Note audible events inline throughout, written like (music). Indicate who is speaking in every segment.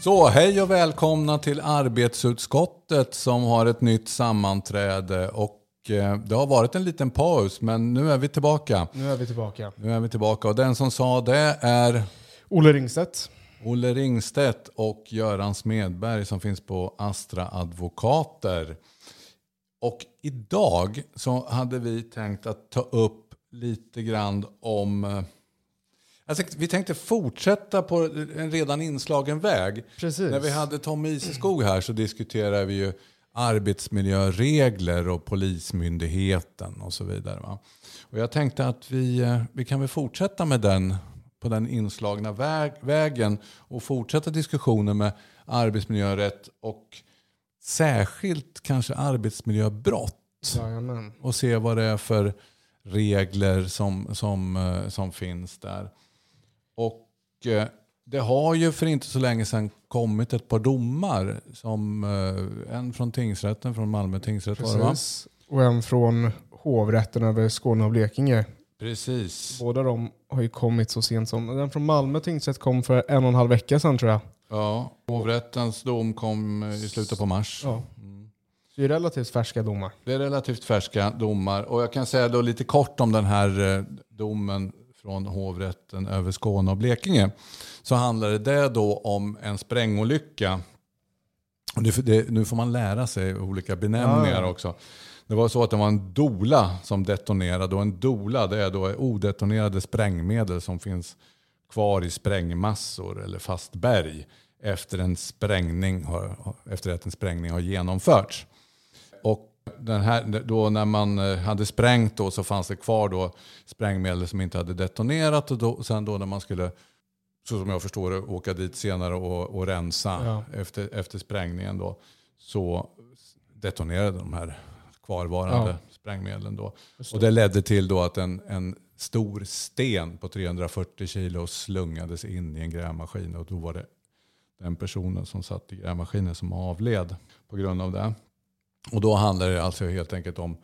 Speaker 1: Så, hej och välkomna till arbetsutskottet som har ett nytt sammanträde. Och eh, det har varit en liten paus, men nu är vi tillbaka.
Speaker 2: Nu är vi tillbaka.
Speaker 1: Nu är vi tillbaka och den som sa det är
Speaker 2: Olle Ringstedt.
Speaker 1: Olle Ringstedt och Göran Smedberg som finns på Astra Advokater. Och idag så hade vi tänkt att ta upp lite grann om... Alltså, vi tänkte fortsätta på en redan inslagen väg.
Speaker 2: Precis.
Speaker 1: När vi hade Tommy Iseskog här så diskuterade vi ju arbetsmiljöregler och Polismyndigheten och så vidare. Va? Och jag tänkte att vi, eh, vi kan väl fortsätta med den på den inslagna väg, vägen och fortsätta diskussionen med arbetsmiljörätt och särskilt kanske arbetsmiljöbrott
Speaker 2: Jajamän.
Speaker 1: och se vad det är för regler som, som, eh, som finns där. Och eh, det har ju för inte så länge sedan kommit ett par domar. Som, eh, en från tingsrätten, från Malmö tingsrätt var det va?
Speaker 2: Precis. Och en från hovrätten över Skåne och Blekinge.
Speaker 1: Precis.
Speaker 2: Båda de har ju kommit så sent som... Den från Malmö tingsrätt kom för en och en halv vecka sedan tror jag.
Speaker 1: Ja, hovrättens dom kom eh, i slutet på mars.
Speaker 2: Ja. Så det är relativt färska domar.
Speaker 1: Det är relativt färska domar. Och jag kan säga då lite kort om den här domen från hovrätten över Skåne och Blekinge. Så handlade det då om en sprängolycka. Det, det, nu får man lära sig olika benämningar
Speaker 2: Ja,
Speaker 1: också. Det var så att det var en dola som detonerade. Och en dola det är då odetonerade sprängmedel som finns kvar i sprängmassor eller fast berg efter, en sprängning efter att en sprängning har genomförts. Den här, då när man eh, hade sprängt då så fanns det kvar då sprängmedel som inte hade detonerat. Och då, sen då när man skulle, så som jag förstår det, åka dit senare och, och rensa
Speaker 2: Ja.
Speaker 1: efter, efter sprängningen då, så detonerade de här kvarvarande
Speaker 2: Ja.
Speaker 1: sprängmedlen. Då. Och det ledde till då att en, en stor sten på 340 kilo slungades in i en grävmaskin. Och då var det den personen som satt i grävmaskinen som avled på grund av det. Och då handlar det alltså helt enkelt om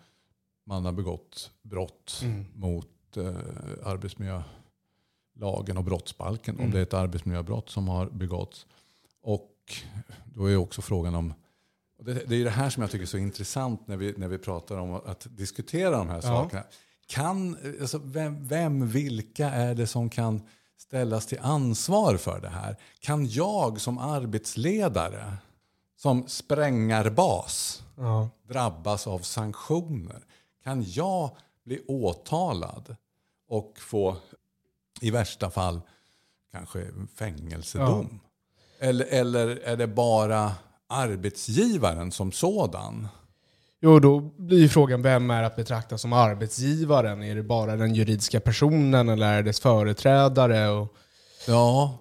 Speaker 1: man har begått brott mot eh, arbetsmiljölagen och brottsbalken. Om det är ett arbetsmiljöbrott som har begåtts. Och då är också frågan om det, det är det här som jag tycker är så intressant när vi, när vi pratar om att diskutera de här sakerna. Kan, alltså vem, vem, vilka är det som kan ställas till ansvar för det här? Kan jag som arbetsledare, som sprängarbas,
Speaker 2: Ja.
Speaker 1: drabbas av sanktioner? Kan jag bli åtalad och få i värsta fall kanske fängelsedom? Eller, eller är det bara arbetsgivaren som sådan?
Speaker 2: Jo, då blir frågan vem är att betrakta som arbetsgivaren? Är det bara den juridiska personen eller är det dess företrädare? Och,
Speaker 1: Ja,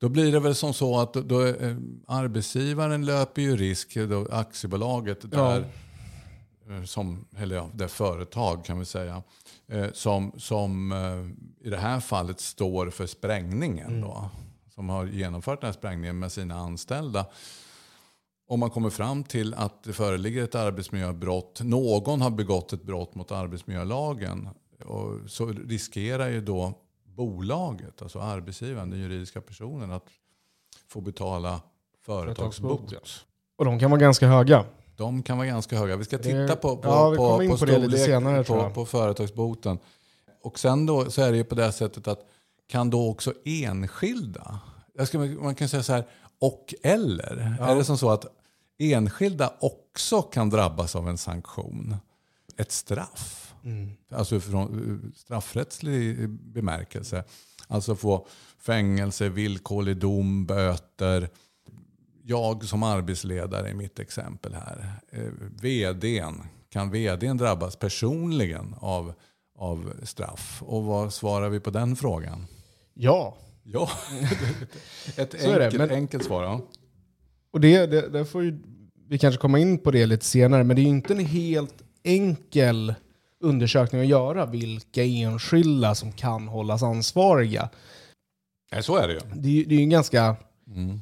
Speaker 1: då blir det väl som så att då, då, eh, arbetsgivaren löper ju risk, då, aktiebolaget där, eh, som, eller ja, det företag kan vi säga, eh, som, som i det här fallet står för sprängningen då, som har genomfört den här sprängningen med sina anställda. Om man kommer fram till att det föreligger ett arbetsmiljöbrott, någon har begått ett brott mot arbetsmiljölagen, och så riskerar ju då bolaget, alltså arbetsgivaren, den juridiska personen, att få betala företagsbot.
Speaker 2: Och de kan vara ganska höga.
Speaker 1: De kan vara ganska höga. Vi ska titta på, på,
Speaker 2: ja,
Speaker 1: på, på,
Speaker 2: på
Speaker 1: storlek
Speaker 2: senare,
Speaker 1: på, på företagsboten. Och sen då så är det ju på det sättet att kan då också enskilda, ska, man kan säga så här, och eller. Är det som så att enskilda också kan drabbas av en sanktion? Ett straff? Alltså från straffrättslig bemärkelse. Alltså få fängelse, villkorlig dom, böter. Jag som arbetsledare i mitt exempel här. Eh, VDn, kan VDn drabbas personligen av, av straff? Och vad svarar vi på den frågan?
Speaker 2: Ja,
Speaker 1: Ja, (laughs) ett enkelt,
Speaker 2: men-
Speaker 1: enkelt svar. Ja.
Speaker 2: och det, det, det får ju, vi kanske komma in på det lite senare, men det är ju inte en helt enkel undersökning att göra vilka enskilda som kan hållas ansvariga.
Speaker 1: Nej, så är det ju.
Speaker 2: Det det är ju en ganska...
Speaker 1: Mm.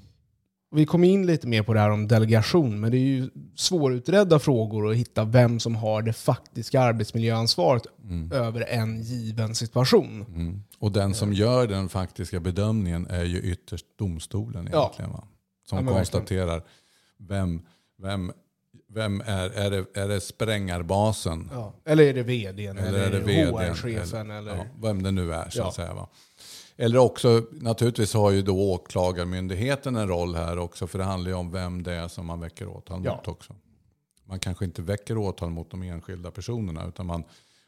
Speaker 2: Vi kommer in lite mer på det här om delegation, men det är ju svårutredda frågor att hitta vem som har det faktiska arbetsmiljöansvaret över en given situation.
Speaker 1: Mm. Och den som gör den faktiska bedömningen är ju ytterst domstolen
Speaker 2: Ja.
Speaker 1: egentligen. Va? som
Speaker 2: Ja,
Speaker 1: konstaterar vem, vem, vem är, är, det, är det sprängarbasen?
Speaker 2: Ja. Eller är det vdn?
Speaker 1: Eller är det vdn?
Speaker 2: HR-chefen? Eller,
Speaker 1: Ja, vem det nu är så
Speaker 2: Ja.
Speaker 1: att säga. Va? Eller också, naturligtvis har ju då åklagarmyndigheten en roll här också. För det handlar ju om vem det är som man väcker åtal
Speaker 2: Ja.
Speaker 1: mot också. Man kanske inte väcker åtal mot de enskilda personerna. Utan man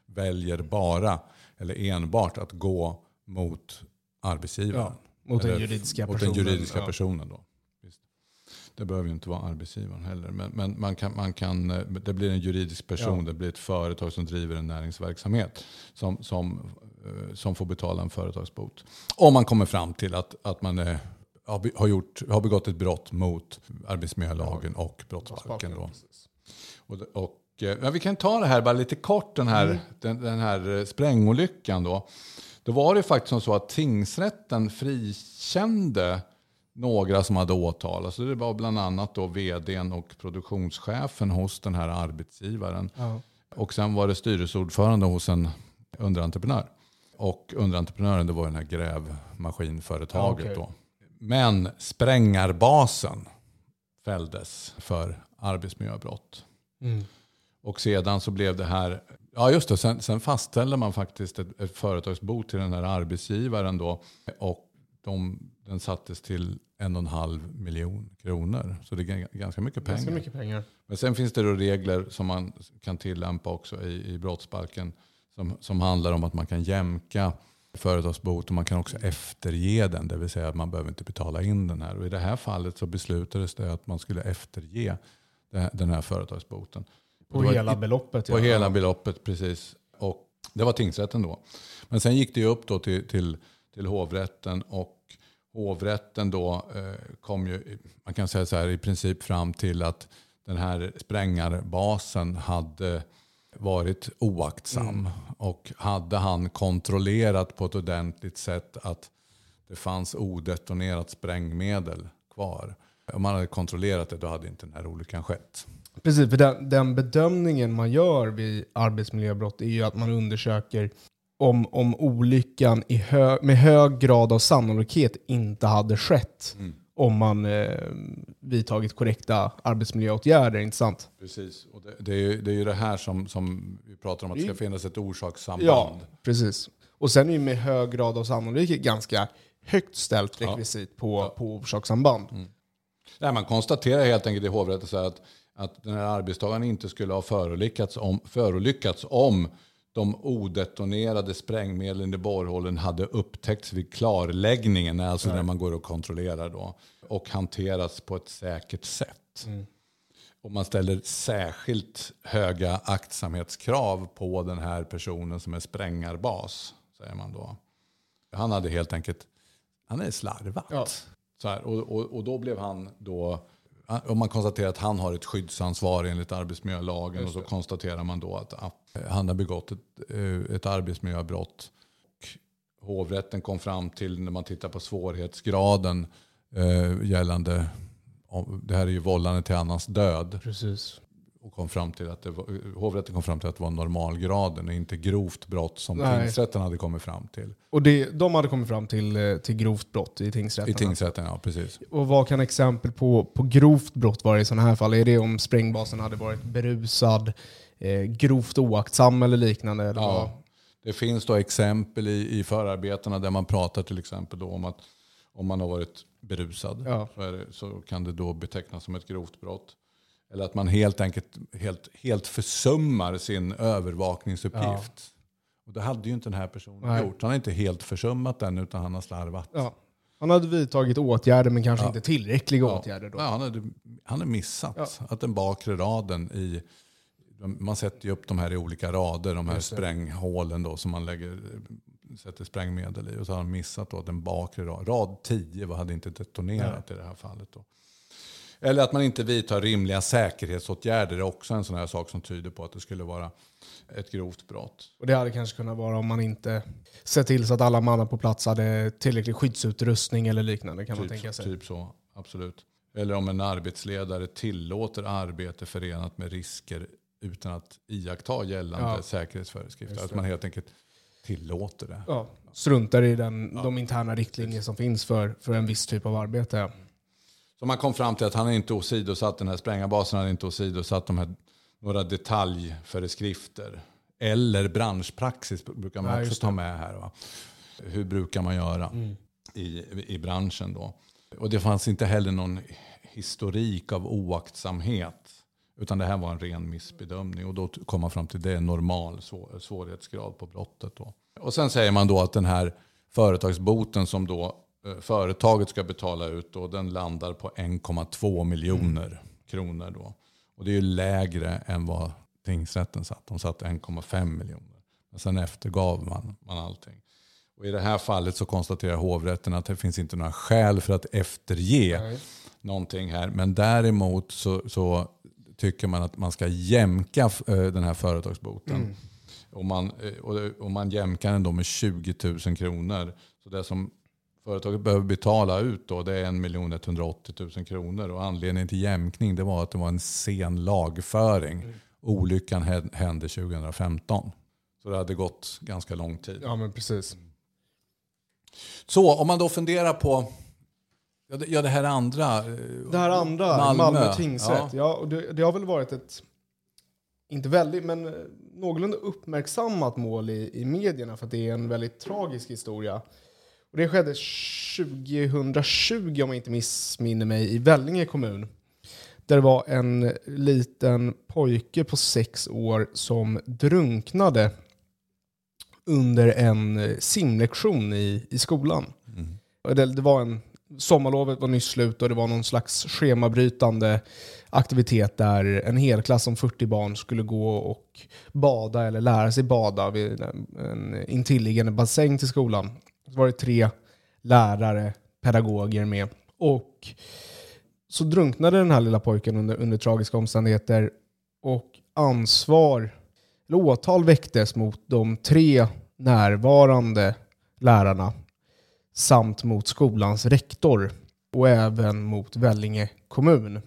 Speaker 1: väljer bara, eller enbart, att gå mot arbetsgivaren.
Speaker 2: Ja, mot den
Speaker 1: Eller
Speaker 2: juridiska
Speaker 1: mot
Speaker 2: personen.
Speaker 1: den juridiska personen då. Det behöver ju inte vara arbetsgivaren heller. Men, men man kan, man kan, eh, det blir en juridisk person,
Speaker 2: Ja.
Speaker 1: det blir ett företag som driver en näringsverksamhet. Som, som, eh, som får betala en företagsbot. Om man kommer fram till att, att man är, har, be- har, gjort, har begått ett brott mot arbetsmiljölagen och brottsbalken. Då. Och, och, eh, men vi kan ta det här bara lite kort, den här, den, den här eh, sprängolyckan. Då. då var det faktiskt så att tingsrätten frikände några som hade åtalats. Så det var bland annat då vdn och produktionschefen hos den här arbetsgivaren.
Speaker 2: Ja.
Speaker 1: Och sen var det styrelseordförande hos en underentreprenör. Och underentreprenören det var den här grävmaskinföretaget.
Speaker 2: Ja, okej.
Speaker 1: då. Men sprängarbasen fälldes för arbetsmiljöbrott.
Speaker 2: Mm.
Speaker 1: Och sedan så blev det här, ja just det, sen, sen fastställde man faktiskt ett, ett företagsbot till den här arbetsgivaren då. Och de, den sattes till en och en halv miljon kronor. Så det är ganska mycket pengar.
Speaker 2: Ganska mycket pengar.
Speaker 1: Men sen finns det då regler som man kan tillämpa också i, i brottsbalken. Som, som handlar om att man kan jämka företagsbot och man kan också efterge den. Det vill säga att man behöver inte betala in den här. Och i det här fallet så beslutades det att man skulle efterge den här företagsboten.
Speaker 2: På hela
Speaker 1: ett-
Speaker 2: beloppet.
Speaker 1: på
Speaker 2: ja.
Speaker 1: hela beloppet, precis. Och det var tingsrätten då. Men sen gick det upp då till, till, till hovrätten och hovrätten då eh, kom ju, man kan säga så här, i princip fram till att den här sprängarbasen hade varit oaktsam. Och hade han kontrollerat på ett ordentligt sätt att det fanns odetonerat sprängmedel kvar. Om man hade kontrollerat det då hade inte den här olyckan skett.
Speaker 2: Precis, för den, den bedömningen man gör vid arbetsmiljöbrott är ju att man undersöker om, om olyckan i hö, med hög grad av sannolikhet inte hade skett om man eh, vidtagit korrekta arbetsmiljöåtgärder, inte sant?
Speaker 1: Precis, och det, det, är ju, det är ju det här som, som vi pratar om, att det ska finnas ett orsakssamband.
Speaker 2: Ja, precis. Och sen är ju med hög grad av sannolikhet ganska högt ställt rekvisit på, på orsakssamband.
Speaker 1: Nej, man konstaterar helt enkelt i hovrätten att, att den här arbetstagaren inte skulle ha förolyckats om, förolyckats om de odetonerade sprängmedlen i borrhålen hade upptäckts vid klarläggningen, alltså när man går och kontrollerar då, och hanterats på ett säkert sätt. Och man ställer särskilt höga aktsamhetskrav på den här personen som är sprängarbas, säger man då. Han hade helt enkelt, han är slarvat.
Speaker 2: Ja.
Speaker 1: Så här, och, och, och då blev han då, och man konstaterar att han har ett skyddsansvar enligt arbetsmiljölagen och så konstaterar man då att han har begått ett, eh, ett arbetsmiljöbrott. Hovrätten kom fram till, när man tittar på svårighetsgraden eh, gällande, det här är ju vållande till annans död,
Speaker 2: Precis.
Speaker 1: och kom fram till att det var, hovrätten kom fram till att det var normalgraden och inte grovt brott som
Speaker 2: Nej.
Speaker 1: tingsrätten hade kommit fram till.
Speaker 2: Och det, de hade kommit fram till, eh, till grovt brott i tingsrätten.
Speaker 1: I tingsrätten, ja precis.
Speaker 2: Och vad kan exempel på, på grovt brott vara i sådana här fall? Är det om sprängbasen hade varit berusad, eh, grovt oaktsam eller liknande? Eller vad?
Speaker 1: Ja. Det finns då exempel i, i förarbetena där man pratar till exempel då om att om man har varit berusad
Speaker 2: Ja.
Speaker 1: så, det, så kan det då betecknas som ett grovt brott. Eller att man helt enkelt helt, helt försummar sin övervakningsuppgift. Och det hade ju inte den här personen
Speaker 2: Nej.
Speaker 1: gjort. Han har inte helt försummat den utan han har slarvat.
Speaker 2: Ja. Han hade vidtagit åtgärder men kanske inte tillräckliga
Speaker 1: Ja.
Speaker 2: åtgärder. Då.
Speaker 1: Ja, han, hade, han hade missat att den bakre raden i... Man sätter ju upp de här i olika rader, de här spränghålen då, som man lägger, sätter sprängmedel i. Och så har han missat då den bakre raden, rad 10 vad hade inte detonerat i det här fallet. Då. Eller att man inte vidtar rimliga säkerhetsåtgärder är också en sån här sak som tyder på att det skulle vara ett grovt brott.
Speaker 2: Och det hade kanske kunnat vara om man inte sett till så att alla mannar på plats hade tillräcklig skyddsutrustning eller liknande kan man tänka
Speaker 1: Typ,
Speaker 2: sig.
Speaker 1: typ så, absolut. Eller om en arbetsledare tillåter arbete förenat med risker utan att iaktta gällande
Speaker 2: Ja.
Speaker 1: säkerhetsföreskrifter. Att man helt enkelt tillåter det.
Speaker 2: Ja. Struntar i den, de interna riktlinjer som finns för, för en viss typ av arbete.
Speaker 1: Så man kom fram till att han inte åsidosatt den här sprängarbasen, han inte åsidosatt de här, några detaljföreskrifter. Eller branschpraxis brukar man
Speaker 2: Ja,
Speaker 1: också ta med här. Va? Hur brukar man göra i, i branschen då? Och det fanns inte heller någon historik av oaktsamhet. Utan det här var en ren missbedömning. Och då kom man fram till det är normal svår, svårighetsgrad på brottet. Då. Och sen säger man då att den här företagsboten som då eh, företaget ska betala ut, då, den landar på 1,2 miljoner kronor. Då. Och det är ju lägre än vad tingsrätten satt. De satt 1,5 miljoner. Men sen eftergav man, man allting. Och I det här fallet så konstaterar hovrätten att det finns inte några skäl för att efterge
Speaker 2: Nej.
Speaker 1: någonting här. Men däremot så, så tycker man att man ska jämka eh, den här företagsboten. Och, man, eh, och, man jämkar den då med 20 000 kronor. Så det som företaget behöver betala ut då, det är 1 180 000 kronor. Och anledningen till jämkning det var att det var en sen lagföring. Olyckan hä- hände 2015. Så det hade gått ganska lång tid.
Speaker 2: Ja, men precis.
Speaker 1: Så om man då funderar på ja, det, ja, det här andra. eh,
Speaker 2: Det här andra,
Speaker 1: Malmö.
Speaker 2: Malmö, tingsrätt.
Speaker 1: Ja.
Speaker 2: Ja. och det, det har väl varit ett, inte väldigt, men eh, någorlunda uppmärksammat mål i, i medierna för att det är en väldigt tragisk historia. Och det skedde 2020, om jag inte missminner mig, i Vellinge kommun. Där det var en liten pojke på sex år som drunknade under en eh, simlektion i, i skolan. Och Det, det var en, sommarlovet var nyss slut och det var någon slags schemabrytande aktivitet där en hel klass om 40 barn skulle gå och bada eller lära sig bada vid en, intilliggande bassäng till skolan. Så var det tre lärare, pedagoger med. Och så drunknade den här lilla pojken under, under tragiska omständigheter och ansvar, eller åtal väcktes mot de tre närvarande lärarna samt mot skolans rektor och även mot Vellinge kommun.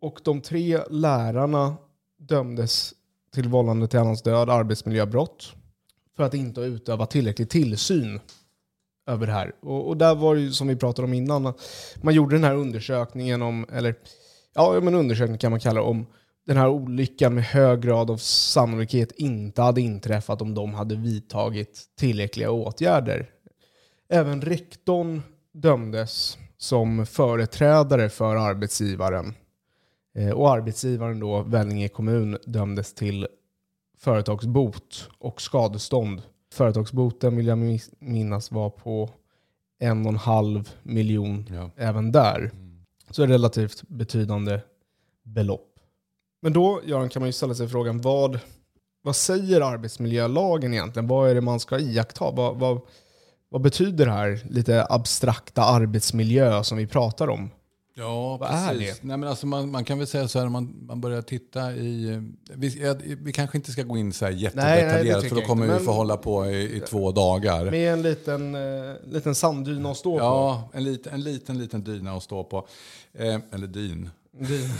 Speaker 2: Och de tre lärarna dömdes till vållande till annans död, arbetsmiljöbrott, för att inte ha utövat tillräcklig tillsyn över det här. Och, och där var det ju som vi pratade om innan, man gjorde den här undersökningen om, eller ja, men undersökning kan man kalla det, om den här olyckan med hög grad av sannolikhet inte hade inträffat om de hade vidtagit tillräckliga åtgärder. Även rektorn dömdes som företrädare för arbetsgivaren. Eh, Och arbetsgivaren då, Vellinge kommun, dömdes till företagsbot och skadestånd. Företagsboten vill jag minnas var på en och en halv miljon
Speaker 1: Ja.
Speaker 2: även där. Så relativt betydande belopp. Men då, Göran, kan man ju ställa sig frågan vad, vad säger arbetsmiljölagen egentligen? Vad är det man ska iaktta? Vad, vad, vad betyder det här lite abstrakta arbetsmiljö som vi pratar om?
Speaker 1: Ja,
Speaker 2: Vad är
Speaker 1: precis. Nej, men alltså man, man kan väl säga så här, man, man börjar titta i... eh, Vi, ja, vi kanske inte ska gå in så här
Speaker 2: nej, det
Speaker 1: jättedetaljerat
Speaker 2: tycker
Speaker 1: för då kommer
Speaker 2: inte,
Speaker 1: vi få hålla på i, i två dagar.
Speaker 2: Med en liten, eh, liten sanddyna att stå
Speaker 1: Ja, en liten, en liten, liten dyna att stå på. Eh, eller dyn.
Speaker 2: på.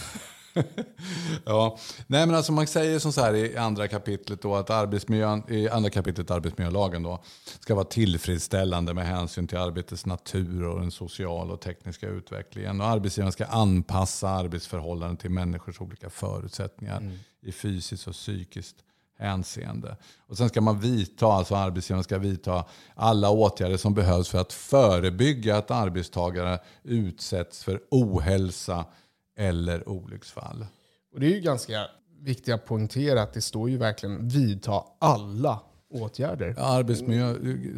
Speaker 2: (laughs)
Speaker 1: Ja, nej men alltså man säger som så här i andra kapitlet då att arbetsmiljön, i andra kapitlet arbetsmiljölagen då ska vara tillfredsställande med hänsyn till arbetets natur och den sociala och tekniska utvecklingen. Och arbetsgivaren ska anpassa arbetsförhållanden till människors olika förutsättningar i fysiskt och psykiskt hänseende. Och sen ska man vidta, alltså arbetsgivaren ska vidta alla åtgärder som behövs för att förebygga att arbetstagare utsätts för ohälsa eller olycksfall.
Speaker 2: Och det är ju ganska viktigt att poängtera att det står ju verkligen vidta alla åtgärder.
Speaker 1: Ja, Arbetsmiljö,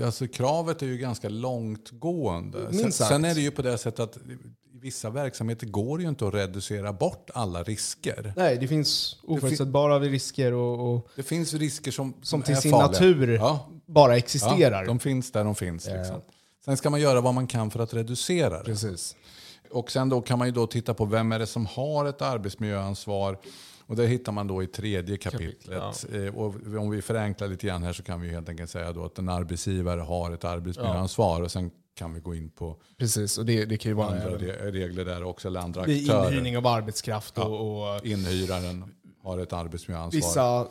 Speaker 1: alltså kravet är ju ganska långtgående. Sen, är det ju på det sättet att i vissa verksamheter går ju inte att reducera bort alla risker.
Speaker 2: Nej, det finns oförutsägbara risker och, och
Speaker 1: Det finns risker som,
Speaker 2: som
Speaker 1: är
Speaker 2: till sin
Speaker 1: farliga.
Speaker 2: natur
Speaker 1: Ja,
Speaker 2: bara
Speaker 1: ja,
Speaker 2: existerar.
Speaker 1: de finns där de finns. Liksom. Sen ska man göra vad man kan för att reducera det.
Speaker 2: Precis.
Speaker 1: Och sen då kan man ju då titta på vem är det som har ett arbetsmiljöansvar. Och det hittar man då i tredje kapitlet. Eh, Och om vi förenklar lite grann här så kan vi helt enkelt säga då att en arbetsgivare har ett arbetsmiljöansvar. Och sen kan vi gå in på
Speaker 2: Precis, och det, det kan ju vara
Speaker 1: andra
Speaker 2: även
Speaker 1: re- regler där också, eller andra aktörer.
Speaker 2: inhyrning av arbetskraft och, och
Speaker 1: Inhyraren har ett arbetsmiljöansvar.
Speaker 2: vissa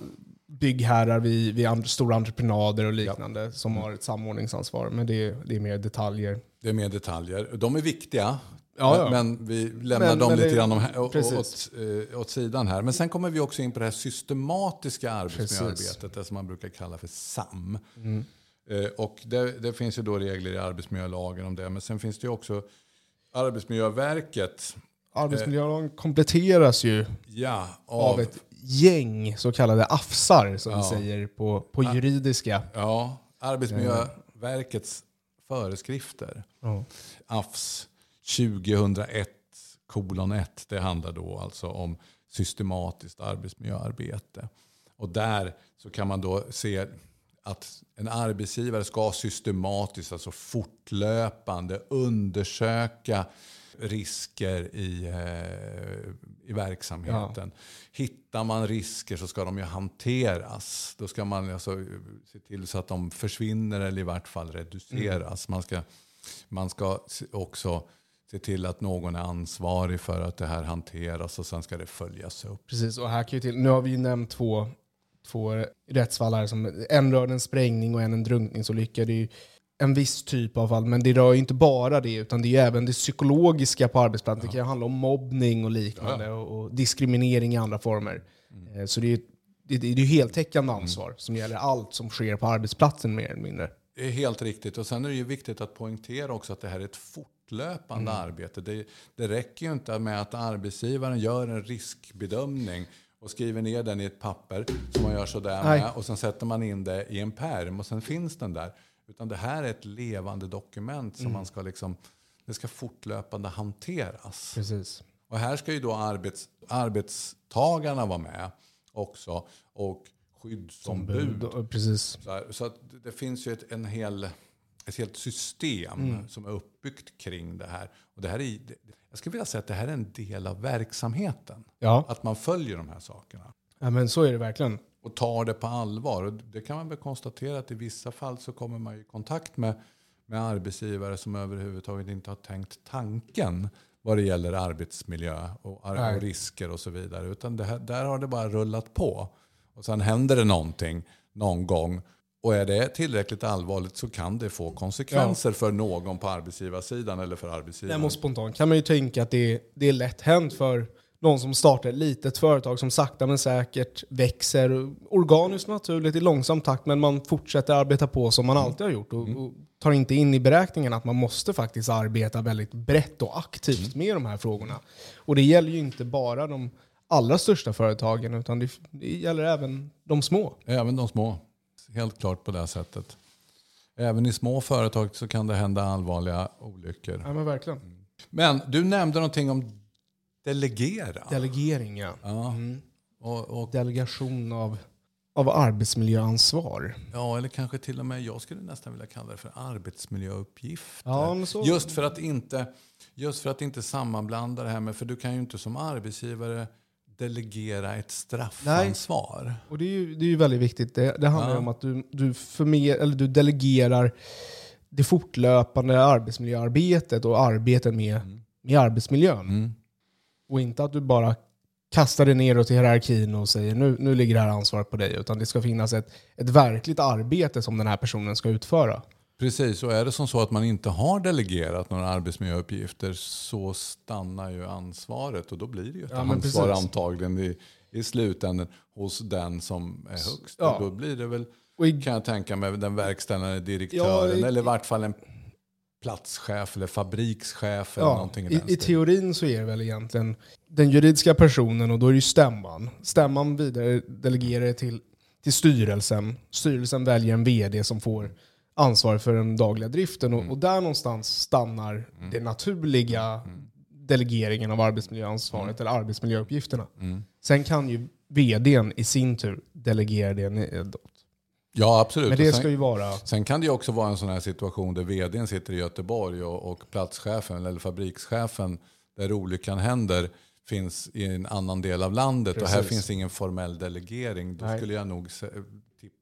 Speaker 2: byggherrar vid, vid stora entreprenader och liknande som har ett samordningsansvar. Men det, det är mer detaljer.
Speaker 1: Det är mer detaljer. De är viktiga.
Speaker 2: Ja, ja.
Speaker 1: Men vi lämnar
Speaker 2: Men-
Speaker 1: dem
Speaker 2: men
Speaker 1: lite
Speaker 2: det-
Speaker 1: grann om, åt, eh, åt sidan här. Men sen kommer vi också in på det här systematiska arbetsmiljöarbetet, det som man brukar kalla för SAM.
Speaker 2: Mm.
Speaker 1: Eh, Och det, det finns ju då regler i arbetsmiljölagen om det. Men sen finns det ju också Arbetsmiljöverket.
Speaker 2: Arbetsmiljölagen kompletteras ju
Speaker 1: Ja, av,
Speaker 2: av ett gäng så kallade AFSar som vi
Speaker 1: Ja.
Speaker 2: säger på, på juridiska.
Speaker 1: ja, Arbetsmiljöverkets föreskrifter.
Speaker 2: Ja.
Speaker 1: AFS 2001 kolon 1. Det handlar då alltså om systematiskt arbetsmiljöarbete. Och där så kan man då se att en arbetsgivare ska systematiskt, alltså fortlöpande undersöka risker i, eh, i verksamheten. Hittar man risker så ska de ju hanteras. Då ska man alltså se till så att de försvinner eller i vart fall reduceras. Man ska, man ska också se till att någon är ansvarig för att det här hanteras och sen ska det följas upp.
Speaker 2: Precis, och här kan ju till, nu har vi ju nämnt två, två rättsfall här. Som, en rör en sprängning och en en drunkningsolycka. Det är ju en viss typ av fall, men det rör ju inte bara det, utan det är ju även det psykologiska på arbetsplatsen. Det kan ju handla om mobbning och liknande, och, och diskriminering i andra former. Eh, Så det är ju det, det är ju heltäckande ansvar som gäller allt som sker på arbetsplatsen mer eller mindre.
Speaker 1: Det är helt riktigt. Och sen är det ju viktigt att poängtera också att det här är ett fortlöpande arbete. Det, det räcker ju inte med att arbetsgivaren gör en riskbedömning och skriver ner den i ett papper som man gör sådär
Speaker 2: Nej.
Speaker 1: med och sen sätter man in det i en perm och sen finns den där. Utan det här är ett levande dokument som man ska liksom, det ska fortlöpande hanteras.
Speaker 2: Precis.
Speaker 1: Och här ska ju då arbets, arbetstagarna vara med också och skyddsombud.
Speaker 2: Bud, precis.
Speaker 1: Så, här, så det finns ju ett, en hel, ett helt system som är uppbyggt kring det här. Och det här är, jag skulle vilja säga att det här är en del av verksamheten.
Speaker 2: Ja.
Speaker 1: Att man följer de här sakerna.
Speaker 2: ja, men så är det verkligen.
Speaker 1: Och tar det på allvar. Och det kan man väl konstatera att i vissa fall så kommer man i kontakt med, med arbetsgivare som överhuvudtaget inte har tänkt tanken vad det gäller arbetsmiljö och, ar- och risker och så vidare. Utan här, där har det bara rullat på. Och sen händer det någonting någon gång. Och är det tillräckligt allvarligt så kan det få konsekvenser för någon på arbetsgivarsidan eller för arbetsgivaren.
Speaker 2: Men spontant kan man ju tänka att det är, det är lätt hänt för någon som startar ett litet företag som sakta men säkert växer organiskt naturligt i långsam takt men man fortsätter arbeta på som man alltid har gjort och, och tar inte in i beräkningen att man måste faktiskt arbeta väldigt brett och aktivt med de här frågorna. Och det gäller ju inte bara de allra största företagen utan det, det gäller även de små.
Speaker 1: Även de små. Helt klart på det sättet. Även i små företag så kan det hända allvarliga olyckor.
Speaker 2: Ja men verkligen.
Speaker 1: Men du nämnde någonting om delegera.
Speaker 2: Delegering ja.
Speaker 1: Ja, och, och,
Speaker 2: Delegation av, av arbetsmiljöansvar.
Speaker 1: ja, eller kanske till och med, jag skulle nästan vilja kalla det för arbetsmiljöuppgifter.
Speaker 2: Ja, så-
Speaker 1: Just, för att inte, just för att inte sammanblanda det här med, för du kan ju inte som arbetsgivare delegera ett straffansvar.
Speaker 2: Och det är ju, det är ju väldigt viktigt. Det, det handlar
Speaker 1: Ja.
Speaker 2: om att du, du, förmer, eller du delegerar det fortlöpande arbetsmiljöarbetet och arbetet med, med arbetsmiljön.
Speaker 1: Mm.
Speaker 2: Och inte att du bara kastar det neråt i hierarkin och säger nu, nu ligger det här ansvaret på dig. Utan det ska finnas ett, ett verkligt arbete som den här personen ska utföra.
Speaker 1: Precis, och är det som så att man inte har delegerat några arbetsmiljöuppgifter så stannar ju ansvaret och då blir det ju ett
Speaker 2: Ja,
Speaker 1: ansvar antagligen i, i slutändan hos den som är högst.
Speaker 2: Ja.
Speaker 1: Då blir det väl,
Speaker 2: i,
Speaker 1: kan jag tänka mig, den verkställande direktören
Speaker 2: Ja, i-
Speaker 1: eller i vart fall en platschef eller fabrikschef eller
Speaker 2: ja,
Speaker 1: någonting i,
Speaker 2: i,
Speaker 1: den
Speaker 2: I
Speaker 1: stilen.
Speaker 2: teorin så är det väl egentligen den juridiska personen och då är det ju stämman. Stämman vidare delegerar det till, till styrelsen. Styrelsen väljer en vd som får ansvar för den dagliga driften och, och där någonstans stannar den naturliga delegeringen av arbetsmiljöansvaret eller arbetsmiljöuppgifterna. Sen kan ju vdn i sin tur delegera det nedåt.
Speaker 1: Ja, absolut.
Speaker 2: Men det
Speaker 1: sen,
Speaker 2: ska ju vara...
Speaker 1: sen kan det ju också vara en sån här situation där vdn sitter i Göteborg och, och platschefen eller fabrikschefen där olyckan händer finns i en annan del av landet och här
Speaker 2: Precis.
Speaker 1: finns ingen formell delegering. Då
Speaker 2: Nej.
Speaker 1: skulle jag nog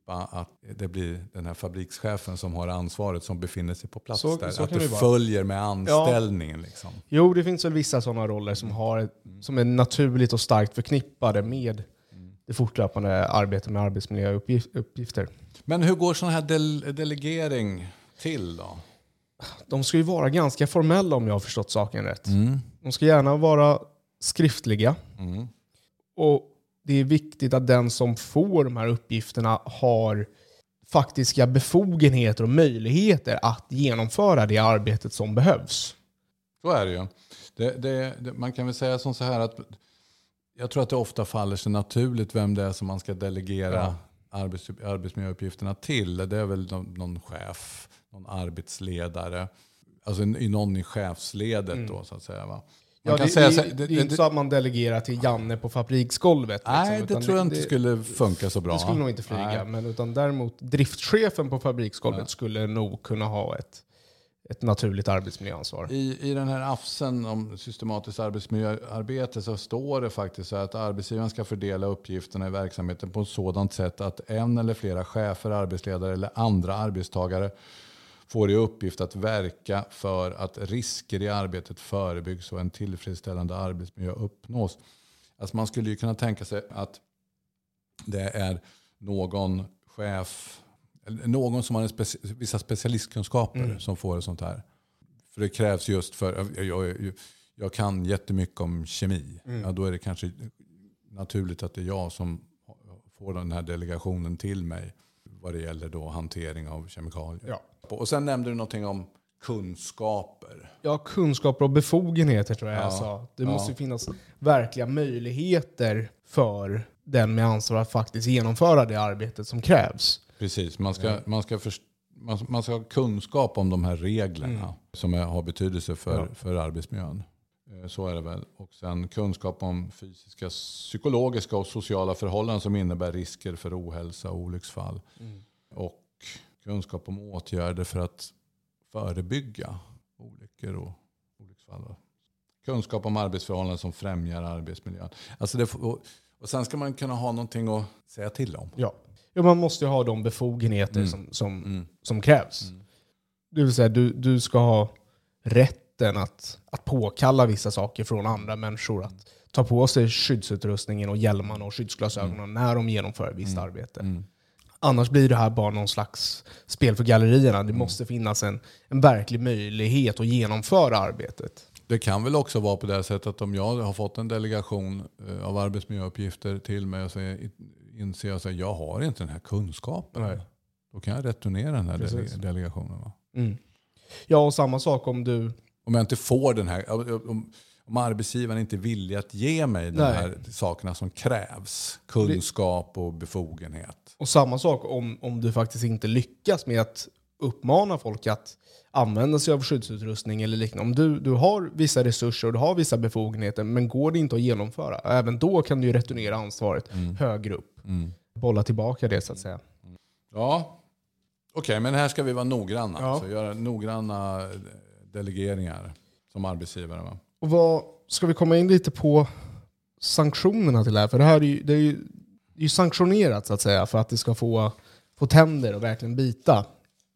Speaker 1: tippa att det blir den här fabrikschefen som har ansvaret som befinner sig på plats
Speaker 2: Så-
Speaker 1: där.
Speaker 2: så
Speaker 1: att
Speaker 2: kan
Speaker 1: det
Speaker 2: det vara.
Speaker 1: följer med anställningen. Liksom.
Speaker 2: Jo, det finns väl vissa sådana roller som, har, som är naturligt och starkt förknippade med det fortlöpande arbetet med arbetsmiljöuppgifter.
Speaker 1: Men hur går sån här del- delegering till då?
Speaker 2: de ska ju vara ganska formella om jag har förstått saken rätt.
Speaker 1: Mm.
Speaker 2: De ska gärna vara skriftliga.
Speaker 1: Mm.
Speaker 2: Och det är viktigt att den som får de här uppgifterna har faktiska befogenheter och möjligheter att genomföra det arbetet som behövs.
Speaker 1: Så är det ju. Det, det, det, man kan väl säga som så här att jag tror att det ofta faller sig naturligt vem det är som man ska delegera
Speaker 2: Ja.
Speaker 1: arbets, arbetsmiljöuppgifterna till. Det är väl någon, någon chef, någon arbetsledare. Alltså någon i chefsledet då så att säga. Va? Man
Speaker 2: Ja,
Speaker 1: kan
Speaker 2: det,
Speaker 1: säga
Speaker 2: det,
Speaker 1: så-
Speaker 2: det,
Speaker 1: det-
Speaker 2: är inte
Speaker 1: det-
Speaker 2: så att man delegerar till Janne på fabriksgolvet.
Speaker 1: Nej,
Speaker 2: liksom,
Speaker 1: det tror jag inte
Speaker 2: det-
Speaker 1: skulle funka så bra.
Speaker 2: Det skulle nog inte flyga.
Speaker 1: Nej.
Speaker 2: Men utan däremot driftschefen på fabriksgolvet skulle nog kunna ha ett, ett naturligt arbetsmiljöansvar.
Speaker 1: I, I den här AFSen om systematiskt arbetsmiljöarbete så står det faktiskt så att arbetsgivaren ska fördela uppgifterna i verksamheten på ett sådant sätt att en eller flera chefer, arbetsledare eller andra arbetstagare får i uppgift att verka för att risker i arbetet förebyggs och en tillfredsställande arbetsmiljö uppnås. Alltså man skulle ju kunna tänka sig att det är någon chef, eller någon som har en speci vissa specialistkunskaper som får ett sånt här. För det krävs just för, jag, jag, kan jättemycket om kemi. Ja, då är det kanske naturligt att det är jag som får den här delegationen till mig vad det gäller då hantering av kemikalier.
Speaker 2: Ja.
Speaker 1: Och sen nämnde du någonting om kunskaper.
Speaker 2: Ja, kunskaper och befogenheter tror jag jag
Speaker 1: Ja.
Speaker 2: sa. Det
Speaker 1: Ja.
Speaker 2: måste finnas verkliga möjligheter för den med ansvar att faktiskt genomföra det arbetet som krävs.
Speaker 1: Precis, man ska, man ska, först, man, man ska ha kunskap om de här reglerna som är, har betydelse för,
Speaker 2: Ja.
Speaker 1: för arbetsmiljön. Eh, Så är det väl. Och sen kunskap om fysiska, psykologiska och sociala förhållanden som innebär risker för ohälsa och olycksfall. Och kunskap om åtgärder för att förebygga olyckor och olycksfall. Kunskap om arbetsförhållanden som främjar arbetsmiljön. Alltså det, och, och sen ska man kunna ha någonting att säga till om.
Speaker 2: Ja. ja man måste ju ha de befogenheter
Speaker 1: Mm.
Speaker 2: som, som,
Speaker 1: Mm.
Speaker 2: som krävs. Det vill säga, du, du ska ha rätten att, att påkalla vissa saker från andra människor. Att ta på sig skyddsutrustningen och hjälmarna och skyddsglasögonen när de genomför visst arbete.
Speaker 1: Mm.
Speaker 2: Annars blir det här bara någon slags spel för gallerierna. Det måste finnas en, en verklig möjlighet att genomföra arbetet.
Speaker 1: Det kan väl också vara på det sättet att om jag har fått en delegation eh, av arbetsmiljöuppgifter till mig och så inser jag att jag har inte den här kunskapen.
Speaker 2: Nej.
Speaker 1: Då kan jag returnera den här
Speaker 2: Precis.
Speaker 1: dele- delegationen.
Speaker 2: Mm. Ja, och samma sak om du...
Speaker 1: Om jag inte får den här, om, om arbetsgivaren inte är villig att ge mig de
Speaker 2: Nej.
Speaker 1: här sakerna som krävs. Kunskap och befogenhet.
Speaker 2: Och samma sak om, om du faktiskt inte lyckas med att uppmana folk att använda sig av skyddsutrustning eller liknande. Om du, du har vissa resurser och du har vissa befogenheter, men går det inte att genomföra, även då kan du ju returnera ansvaret högre upp.
Speaker 1: Mm.
Speaker 2: Bolla tillbaka det så att säga.
Speaker 1: Ja, okej men här ska vi vara noggranna.
Speaker 2: Ja.
Speaker 1: Alltså, göra noggranna delegeringar som arbetsgivare. Va?
Speaker 2: Och vad, ska vi komma in lite på sanktionerna till det här? För det här är ju, det är ju, det är ju sanktionerat så att säga för att det ska få, få tänder och verkligen bita.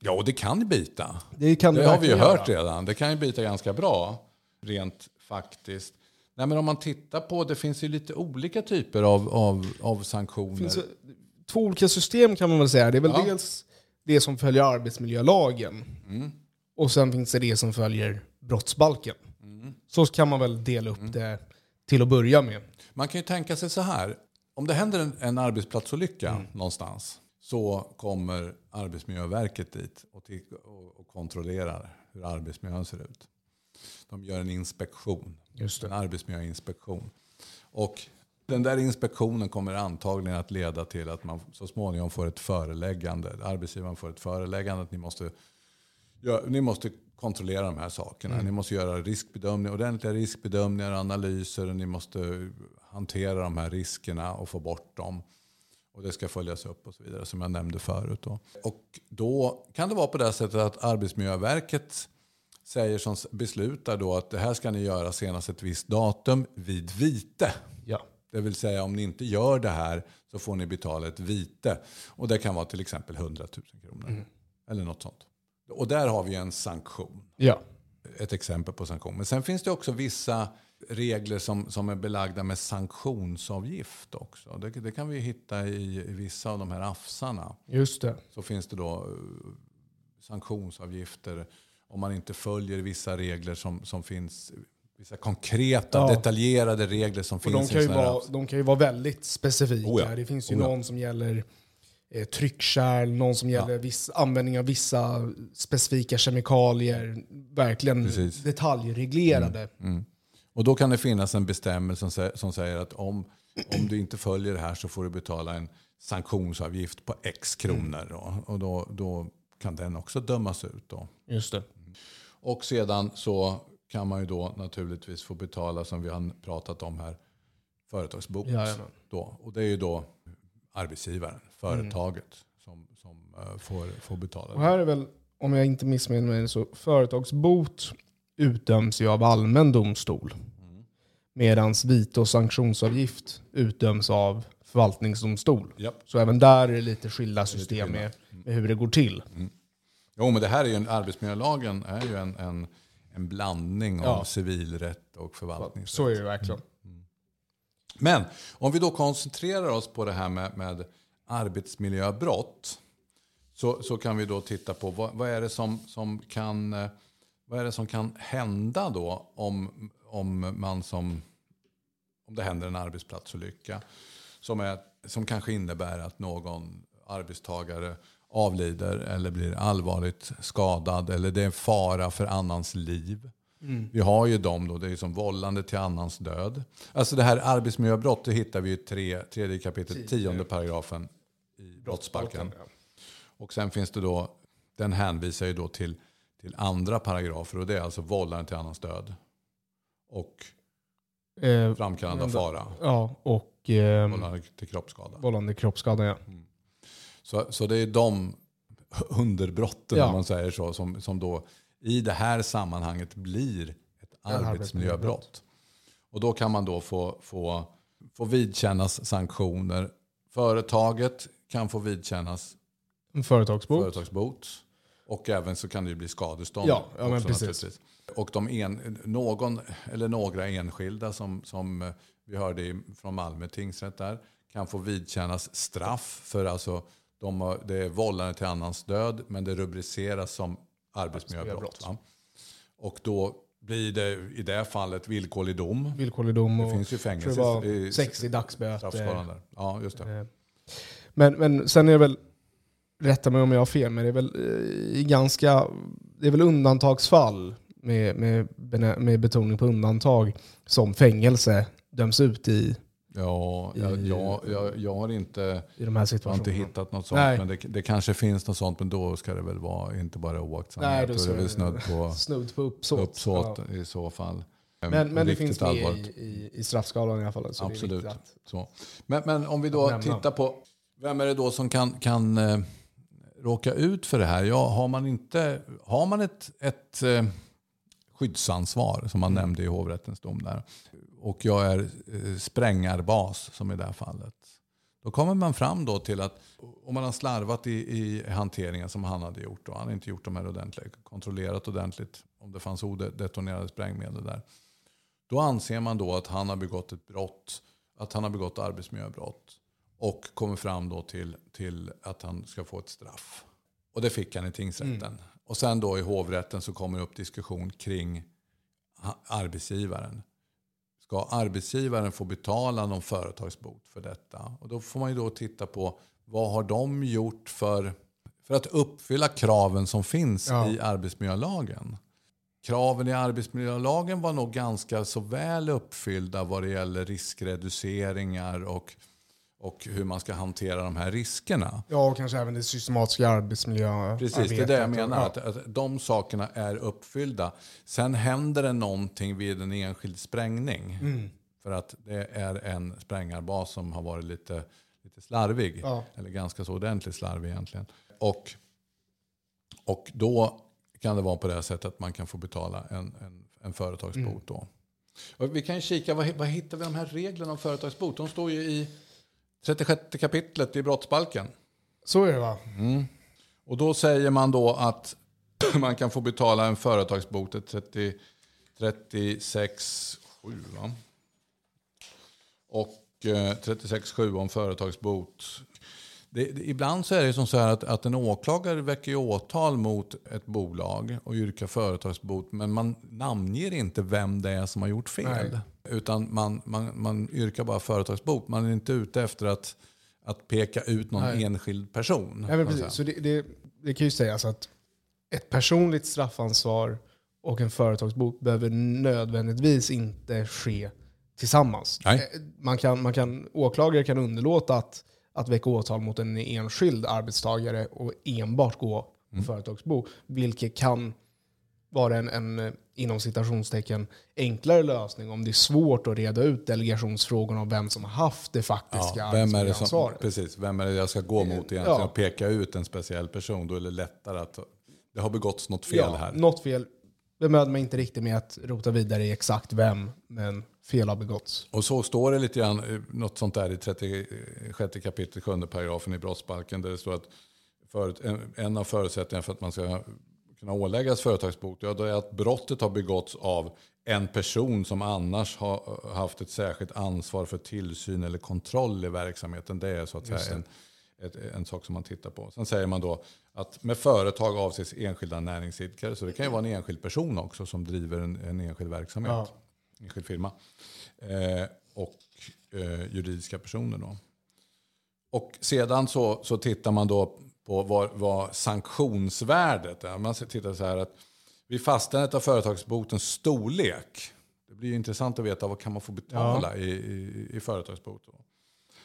Speaker 1: Ja, och det kan bita.
Speaker 2: Det kan
Speaker 1: Det
Speaker 2: det
Speaker 1: har vi ju
Speaker 2: verkligen
Speaker 1: hört
Speaker 2: göra.
Speaker 1: redan. Det kan ju bita ganska bra, rent faktiskt. Nej, men om man tittar på, det finns ju lite olika typer av, av, av sanktioner.
Speaker 2: Det finns ju två olika system kan man väl säga. Det är väl
Speaker 1: Ja.
Speaker 2: dels det som följer arbetsmiljölagen
Speaker 1: Mm.
Speaker 2: och sen finns det det som följer brottsbalken.
Speaker 1: Mm.
Speaker 2: Så kan man väl dela upp det till att börja med.
Speaker 1: Man kan ju tänka sig så här. Om det händer en, en arbetsplatsolycka
Speaker 2: Mm.
Speaker 1: någonstans så kommer Arbetsmiljöverket dit och, till, och, och kontrollerar hur arbetsmiljön ser ut. De gör en inspektion.
Speaker 2: Just
Speaker 1: En arbetsmiljöinspektion. Och den där inspektionen kommer antagligen att leda till att man så småningom får ett föreläggande. Arbetsgivaren får ett föreläggande att ni måste, gö- ni måste kontrollera de här sakerna. Ni måste göra riskbedömningar, ordentliga riskbedömningar, analyser. Ni måste hantera de här riskerna och få bort dem. Och det ska följas upp och så vidare som jag nämnde förut. Då. Och då kan det vara på det sättet att Arbetsmiljöverket säger som beslutar då att det här ska ni göra senast ett visst datum vid vite.
Speaker 2: Ja.
Speaker 1: Det vill säga om ni inte gör det här så får ni betala ett vite. Och det kan vara till exempel 100 000 kronor. Eller något sånt. Och där har vi en sanktion.
Speaker 2: Ja.
Speaker 1: Ett exempel på sanktion. Men sen finns det också vissa regler som, som är belagda med sanktionsavgift också. Det, det kan vi hitta i, i vissa av de här AFSarna.
Speaker 2: Just det.
Speaker 1: Så finns det då eh, sanktionsavgifter om man inte följer vissa regler som, som finns. Vissa konkreta,
Speaker 2: Ja.
Speaker 1: detaljerade regler som
Speaker 2: Och de,
Speaker 1: finns
Speaker 2: kan
Speaker 1: i
Speaker 2: ju vara, de kan ju vara väldigt specifika.
Speaker 1: Oh ja.
Speaker 2: Det finns ju
Speaker 1: Oh ja.
Speaker 2: någon som gäller eh, tryckkärl, någon som gäller viss, användning av vissa specifika kemikalier. Verkligen
Speaker 1: Precis.
Speaker 2: detaljreglerade.
Speaker 1: Och då kan det finnas en bestämmelse som säger, som säger att om, om du inte följer det här så får du betala en sanktionsavgift på x kronor. Då. Och då, då kan den också dömas ut. Då.
Speaker 2: Just det.
Speaker 1: Och sedan så kan man ju då naturligtvis få betala, som vi har pratat om här, företagsbot.
Speaker 2: Jajamän.
Speaker 1: Då. Och det är ju då arbetsgivaren, företaget, som, som eh, får, får betala.
Speaker 2: Och här är väl, om jag inte missminner mig, så företagsbot utdöms ju av allmän domstol. Medan vite och sanktionsavgift utdöms av förvaltningsdomstol.
Speaker 1: Ja.
Speaker 2: Så även där är det lite skilda system med, med hur det går till.
Speaker 1: Jo, men det här är ju en, arbetsmiljölagen är ju en, en, en blandning av
Speaker 2: Ja.
Speaker 1: civilrätt och förvaltningsrätt.
Speaker 2: Så är det verkligen.
Speaker 1: Men om vi då koncentrerar oss på det här med, med arbetsmiljöbrott. Så, så kan vi då titta på vad, vad, är det som, som kan, eh, vad är det som kan hända då om, om, man som, om det händer en arbetsplatsolycka. Som, är, som kanske innebär att någon arbetstagare avlider eller blir allvarligt skadad. Eller det är en fara för annans liv. Vi har ju dem då, det är som vållande till annans död. Alltså det här arbetsmiljöbrott, det hittar vi i tre, tredje kapitlet, tionde paragrafen i brottsbalken. Och sen finns det då, den hänvisar ju då till, till andra paragrafer och det är alltså vållande till annans död. Och
Speaker 2: Eh,
Speaker 1: framkallande av fara,
Speaker 2: ja, och eh,
Speaker 1: vållande till kroppsskada.
Speaker 2: vållande kroppsskada. Ja.
Speaker 1: Så, så det är de underbrotten,
Speaker 2: Ja.
Speaker 1: om man säger så, som, som då i det här sammanhanget blir ett arbetsmiljöbrott. Och då kan man då få, få, få vidkännas sanktioner. Företaget kan få vidkännas
Speaker 2: En företagsbot.
Speaker 1: företagsbot. Och även så kan det bli skadestånd.
Speaker 2: Ja, ja, men precis.
Speaker 1: Och de en, någon eller några enskilda som, som vi hörde från Malmö tingsrätt där kan få vidkännas straff för alltså de det är vållande till annans död men det rubriceras som arbetsmiljöbrott. Va? Och då blir det i det fallet villkorlig dom.
Speaker 2: Villkorlig dom och
Speaker 1: Det finns ju fängelse
Speaker 2: det var
Speaker 1: i
Speaker 2: 60 dagsböter.
Speaker 1: Ja, just det.
Speaker 2: Eh, Men, men sen är det väl, rätta mig om jag har fel, men det är väl eh, i ganska, det är väl undantagsfall med, med, med betoning på undantag som fängelse döms ut i,
Speaker 1: Ja, jag,
Speaker 2: I-
Speaker 1: jag, jag, jag har inte...
Speaker 2: i de här situationerna.
Speaker 1: inte hittat något sånt,
Speaker 2: Nej.
Speaker 1: men det, det kanske finns något sånt, men då ska det väl vara inte bara oaktsamhet.
Speaker 2: Nej, då
Speaker 1: är det snudd på
Speaker 2: Snudd på uppsåt.
Speaker 1: uppsåt
Speaker 2: Ja.
Speaker 1: i så fall.
Speaker 2: Men, men det finns med i,
Speaker 1: allvarligt.
Speaker 2: i, i straffskalan i alla fall. Så
Speaker 1: Absolut.
Speaker 2: Att,
Speaker 1: Så. Men, men om vi då tittar på, vem är det då som kan, kan eh, råka ut för det här? Ja, har man, inte, har man ett, ett eh, skyddsansvar, som man nämnde i hovrättens dom där, och jag är eh, sprängarbas, som i det här fallet, då kommer man fram då till att om man har slarvat i, i hanteringen som han hade gjort, och han hade inte gjort de här ordentligt, kontrollerat ordentligt om det fanns odetonerade sprängmedel där, då anser man då att han har begått ett brott, att han har begått arbetsmiljöbrott och kommer fram då till, till att han ska få ett straff. Och det fick han i tingsrätten. Och sen då i hovrätten så kommer det upp diskussion kring arbetsgivaren. Ska arbetsgivaren få betala någon företagsbot för detta? Och då får man ju då titta på vad har de gjort för, för att uppfylla kraven som finns
Speaker 2: Ja.
Speaker 1: i arbetsmiljölagen. Kraven i arbetsmiljölagen var nog ganska så väl uppfyllda vad det gäller riskreduceringar och, och hur man ska hantera de här riskerna.
Speaker 2: ja, och kanske även det systematiska arbetsmiljöarbetet.
Speaker 1: Precis, det är det jag menar.
Speaker 2: Ja.
Speaker 1: Att, att de sakerna är uppfyllda. Sen händer det någonting vid en enskild sprängning.
Speaker 2: Mm.
Speaker 1: För att det är en sprängarbas som har varit lite, lite slarvig.
Speaker 2: Ja.
Speaker 1: Eller ganska så ordentligt slarvig egentligen. Och, och då kan det vara på det här sättet att man kan få betala en, en, en företagsbot.
Speaker 2: Mm.
Speaker 1: Då. Och vi kan kika, vad, vad hittar vi de här reglerna om företagsbot? De står ju i 36 kapitlet i brottsbalken.
Speaker 2: Så är det va?
Speaker 1: Och då säger man då att (clears throat) man kan få betala en företagsbot, ett 30, 36 7 va? Och eh, 36 7 om företagsbot. det, ibland så är det som så här att, att en åklagare väcker åtal mot ett bolag och yrkar företagsbot. Men man namnger inte vem det är som har gjort fel. Nej. Utan man, man, man yrkar bara företagsbot. Man är inte ute efter att, att peka ut någon Nej. enskild person.
Speaker 2: Ja, precis. Så det, det, det kan ju sägas att ett personligt straffansvar och en företagsbot behöver nödvändigtvis inte ske tillsammans. Nej. Eh, man kan, man kan, åklagare kan underlåta att, att väcka åtal mot en enskild arbetstagare och enbart gå på mm. företagsbo, vilket kan vara en, en inom citationstecken enklare lösning om det är svårt att reda ut delegationsfrågorna om vem som har haft det faktiska ja,
Speaker 1: vem är det som, Precis, vem är det jag ska gå mot egentligen ja. och peka ut en speciell person. Då är det lättare att det har begåtts något fel ja, här.
Speaker 2: Något fel bemödde mig inte riktigt med att rota vidare i exakt vem, men fel har begåtts.
Speaker 1: Och så står det lite grann, eh, något sånt där i 36 kapitel 7 paragrafen i brottsbalken där det står att för, en, en av förutsättningarna för att man ska kunna åläggas företagsbot, ja, då är att brottet har begåtts av en person som annars har haft ett särskilt ansvar för tillsyn eller kontroll i verksamheten. Det är så att säga en, ett, en sak som man tittar på. Sen säger man då att med företag avses enskilda näringsidkare. Så det kan ju vara en enskild person också som driver en, en enskild verksamhet. Ja. Enskild firma. Eh, och eh, juridiska personer då. Och sedan så, så tittar man då på vad, vad sanktionsvärdet är. Man tittar så här att vid fastställandet av företagsbotens storlek. Det blir intressant att veta vad kan man få betala ja. i, i, i företagsbot. Då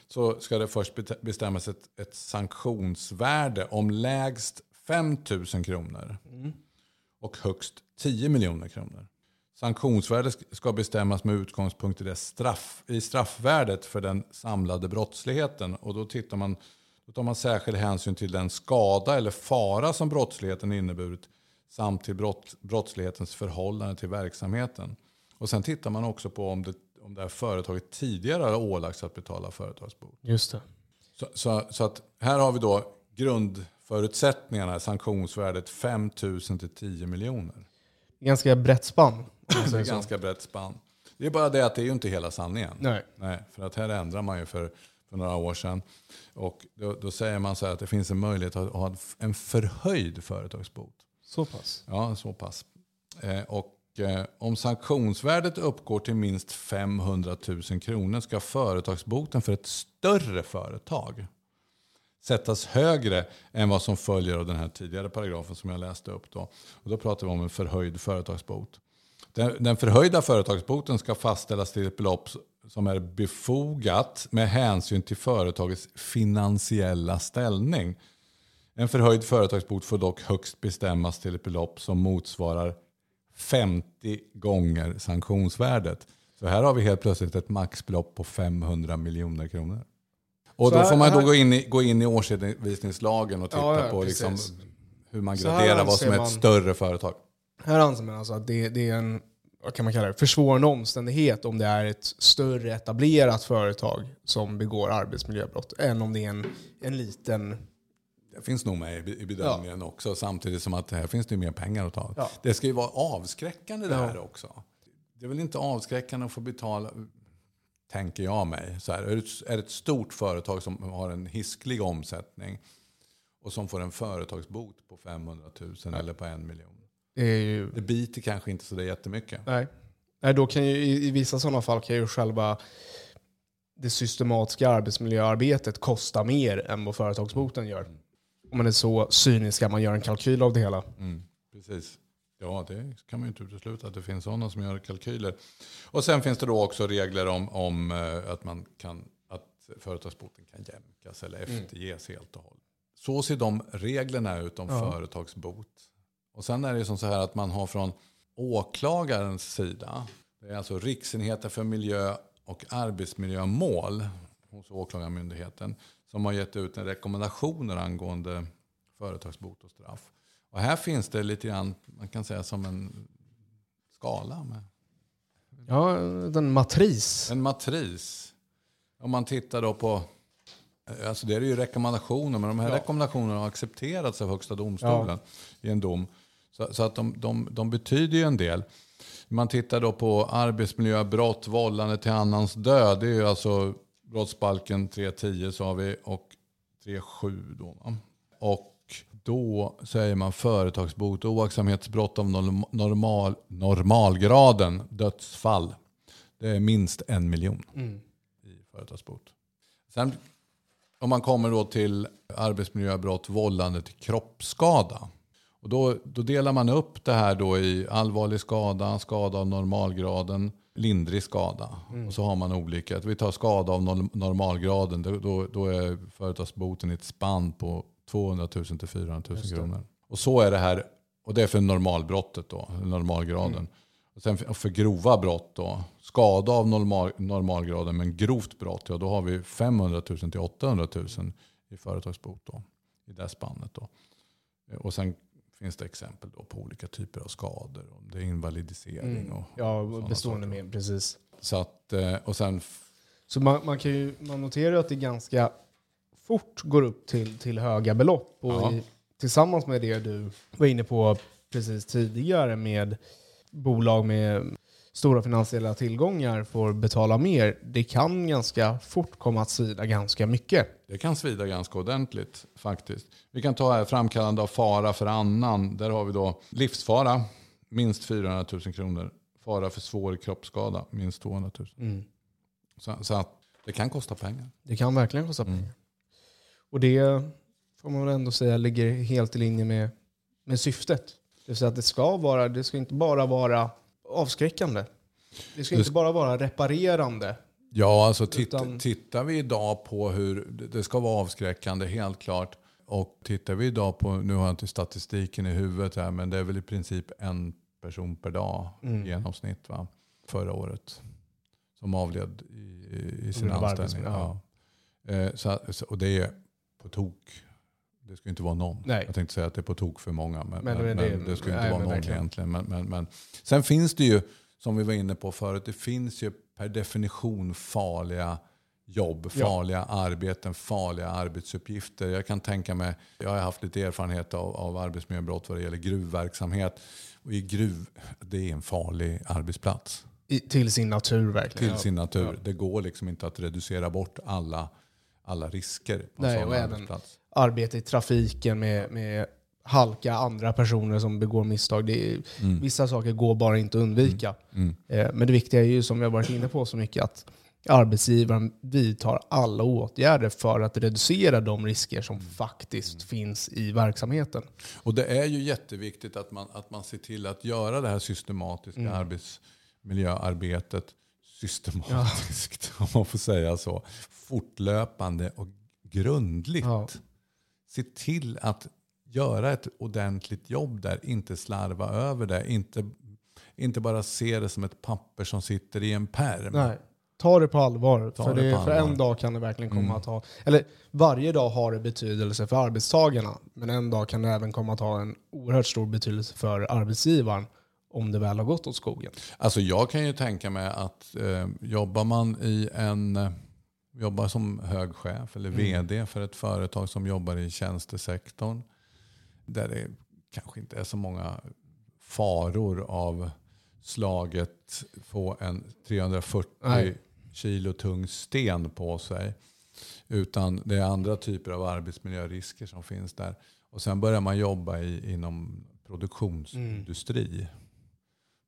Speaker 1: så ska det först bestämmas ett, ett sanktionsvärde om lägst 5 000 kronor mm. och högst 10 miljoner kronor. Sanktionsvärdet ska bestämmas med utgångspunkt i, det straff, i straffvärdet för den samlade brottsligheten. Och då, tittar man, då tar man särskild hänsyn till den skada eller fara som brottsligheten inneburit samt till brott, brottslighetens förhållande till verksamheten. Och sen tittar man också på om det om det här företaget tidigare har ålagts att betala företagsbot.
Speaker 2: Just det.
Speaker 1: Så, så, så, att här har vi då grundförutsättningarna, sanktionsvärdet 5 000 till 10 miljoner.
Speaker 2: Ganska brett spann.
Speaker 1: det är ganska brett spann. Det är bara det att det är ju inte hela sanningen.
Speaker 2: Nej.
Speaker 1: Nej för att här ändrar man ju för, för några år sedan. Och då, då säger man så här att det finns en möjlighet att ha en förhöjd företagsbot.
Speaker 2: Så pass?
Speaker 1: Ja, så pass. Eh, och Eh, om sanktionsvärdet uppgår till minst 500 000 kronor ska företagsboten för ett större företag sättas högre än vad som följer av den här tidigare paragrafen som jag läste upp. Då. Och då pratar vi om en förhöjd företagsbot. Den, den förhöjda företagsboten ska fastställas till ett belopp som är befogat med hänsyn till företagets finansiella ställning. En förhöjd företagsbot får dock högst bestämmas till ett belopp som motsvarar 50 gånger sanktionsvärdet. Så här har vi helt plötsligt ett maxbelopp på 500 miljoner kronor. Och då får man då gå in i, gå in i årsredovisningslagen och titta ja, ja, på liksom hur man graderar vad som är ett man, större företag.
Speaker 2: Här anser man alltså att det, det, är en vad kan man kalla det, försvårande omständighet om det är ett större etablerat företag som begår arbetsmiljöbrott än om det är en, en liten
Speaker 1: det finns nog med i bedömningen ja. också. Samtidigt som att här finns det mer pengar att ta. Ja. Det ska ju vara avskräckande det här också. Det är väl inte avskräckande att få betala, tänker jag mig. Så här, är det ett stort företag som har en hisklig omsättning och som får en företagsbot på 500 000 ja. eller på en miljon. Det, är ju... det biter kanske inte så det jättemycket.
Speaker 2: Nej. Nej, då kan ju, i, i vissa sådana fall kan ju själva det systematiska arbetsmiljöarbetet kosta mer än vad företagsboten gör. Mm om man är så cynisk att man gör en kalkyl av det hela.
Speaker 1: Mm, precis. Ja, det kan man ju inte utesluta att det finns sådana som gör kalkyler. Och sen finns det då också regler om, om eh, att, man kan, att företagsboten kan jämkas eller mm. efterges mm. helt och hållet. Så ser de reglerna ut om ja. företagsbot. Och sen är det som så här att man har från åklagarens sida, det är alltså Riksenheten för miljö och arbetsmiljömål hos Åklagarmyndigheten, som har gett ut en rekommendationer angående företagsbot och straff. Och här finns det lite grann, man kan säga som en skala. Med.
Speaker 2: Ja, en matris.
Speaker 1: En matris. Om man tittar då på, alltså det är ju rekommendationer, men de här ja. rekommendationerna har accepterats av Högsta domstolen ja. i en dom. Så, så, att de, de, de betyder ju en del. Man tittar då på arbetsmiljöbrott, vållande till annans död. Det är ju alltså brottsbalken 3.10 sa vi och 3.7 då. Och då säger man företagsbot, oaktsamhetsbrott av norm- normal, normalgraden, dödsfall. Det är minst en miljon i företagsbot. Sen om man kommer då till arbetsmiljöbrott, vållande till kroppsskada. Och då, då delar man upp det här då i allvarlig skada, skada av normalgraden, lindrig skada. Och så har man olika. Vi tar skada av nor- normalgraden. Då, då, är företagsboten i ett spann på 200 000 till 400 000 kronor. Och så är det här. Och det är för normalbrottet då, normalgraden. Och sen för, för grova brott då, skada av normal, normalgraden men grovt brott, ja då har vi 500 000 till 800 000 i företagsbot då, i det spannet då. Och sen finns det exempel då på olika typer av skador. Om det är invalidisering och
Speaker 2: Ja, bestående med, precis.
Speaker 1: Så att, eh, och sen,
Speaker 2: Så man, man, kan ju, man noterar att det ganska fort går upp till, till höga belopp. Och i, tillsammans med det du var inne på precis tidigare med bolag med stora finansiella tillgångar får betala mer. Det kan ganska fort komma att svida ganska mycket.
Speaker 1: det kan svida ganska ordentligt faktiskt. Vi kan ta här framkallande av fara för annan. Där har vi då livsfara, minst 400 000 kronor. Fara för svår kroppsskada, minst 200 000. Så, så att det kan kosta pengar.
Speaker 2: Det kan verkligen kosta
Speaker 1: Mm.
Speaker 2: pengar. Och det får man väl ändå säga ligger helt i linje med, med syftet. Det vill säga att det ska, vara, det ska inte bara vara avskräckande. Det ska inte bara vara reparerande.
Speaker 1: Ja, alltså titt,
Speaker 2: Utan-
Speaker 1: tittar vi idag på hur det ska vara avskräckande, helt klart. Och tittar vi idag på, nu har jag inte statistiken i huvudet här, men det är väl i princip en person per dag
Speaker 2: Mm.
Speaker 1: i genomsnitt va? förra året. Som avled i, i sin anställning. Ja. Eh, så- och det är på tok. Det ska inte vara någon.
Speaker 2: Nej.
Speaker 1: Jag tänkte säga att det är på tok för många. Men,
Speaker 2: Men
Speaker 1: men, men
Speaker 2: det-
Speaker 1: det, ska inte
Speaker 2: nej,
Speaker 1: vara någon
Speaker 2: verkligen.
Speaker 1: egentligen. Men, men. Sen finns det ju, som vi var inne på förut, det finns ju per definition farliga jobb,
Speaker 2: Ja.
Speaker 1: farliga arbeten, farliga arbetsuppgifter. Jag kan tänka mig, jag har haft lite erfarenhet av, av arbetsmiljöbrott vad det gäller gruvverksamhet. Och i gruv, det är en farlig arbetsplats
Speaker 2: I, till sin natur verkligen.
Speaker 1: till
Speaker 2: Ja.
Speaker 1: sin natur.
Speaker 2: Ja.
Speaker 1: Det går liksom inte att reducera bort alla, alla risker på
Speaker 2: Nej,
Speaker 1: en sån arbetsplats.
Speaker 2: Arbete i trafiken med, med halka andra personer som begår misstag. Är, Vissa saker går bara inte att undvika.
Speaker 1: Mm.
Speaker 2: Eh, Men det viktiga är ju, som vi har varit inne på så mycket, att arbetsgivaren vidtar alla åtgärder för att reducera de risker som faktiskt finns i verksamheten.
Speaker 1: Och det är ju jätteviktigt att man, att man ser till att göra det här systematiska
Speaker 2: Mm.
Speaker 1: arbetsmiljöarbetet systematiskt, (laughs) om man får säga så. Fortlöpande och grundligt.
Speaker 2: Ja.
Speaker 1: Se till att göra ett ordentligt jobb där, inte slarva över det. Inte, inte bara se det som ett papper som sitter i en pärm.
Speaker 2: Nej. Ta det på allvar.
Speaker 1: Ta
Speaker 2: för,
Speaker 1: det
Speaker 2: det,
Speaker 1: på
Speaker 2: för
Speaker 1: allvar.
Speaker 2: en dag kan det verkligen komma
Speaker 1: Mm.
Speaker 2: att ha... Eller varje dag har det betydelse för arbetstagarna. Men en dag kan det även komma att ha en oerhört stor betydelse för arbetsgivaren. Om det väl har gått åt skogen.
Speaker 1: Alltså jag kan ju tänka mig att eh, jobbar man i en eh, jobbar som hög chef eller vd för ett företag som jobbar i tjänstesektorn där det kanske inte är så många faror av slaget få en 340
Speaker 2: Nej.
Speaker 1: kilo tung sten på sig. Utan det är andra typer av arbetsmiljörisker som finns där. Och sen börjar man jobba i, inom produktionsindustri.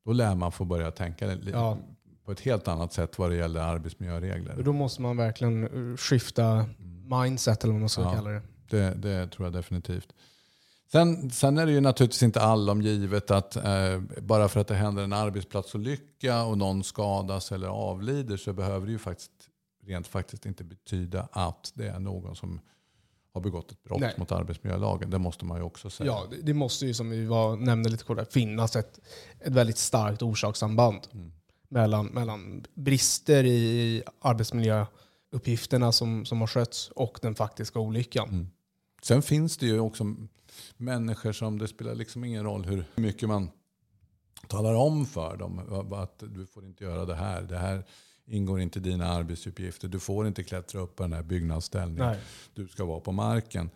Speaker 1: Då lär man få börja tänka
Speaker 2: Ja.
Speaker 1: på ett helt annat sätt vad det gäller arbetsmiljöregler.
Speaker 2: Då måste man verkligen uh, skifta mindset eller vad man ska
Speaker 1: Ja.
Speaker 2: kalla det.
Speaker 1: Det, det tror jag definitivt. Sen, sen är det ju naturligtvis inte allomgivet att eh, bara för att det händer en arbetsplatsolycka och någon skadas eller avlider så behöver det ju faktiskt rent faktiskt inte betyda att det är någon som har begått ett brott
Speaker 2: Nej.
Speaker 1: mot arbetsmiljölagen. Det måste man ju också säga.
Speaker 2: Ja, det, det måste ju som vi var, nämnde lite kort, där, finnas ett, ett väldigt starkt orsakssamband
Speaker 1: Mm.
Speaker 2: mellan, mellan brister i arbetsmiljöuppgifterna som, som har skötts och den faktiska olyckan.
Speaker 1: Mm. Sen finns det ju också människor som det spelar liksom ingen roll hur mycket man talar om för dem. Att du får inte göra det här. Det här ingår inte dina arbetsuppgifter. Du får inte klättra upp på den här byggnadsställningen.
Speaker 2: Nej.
Speaker 1: Du ska vara på marken.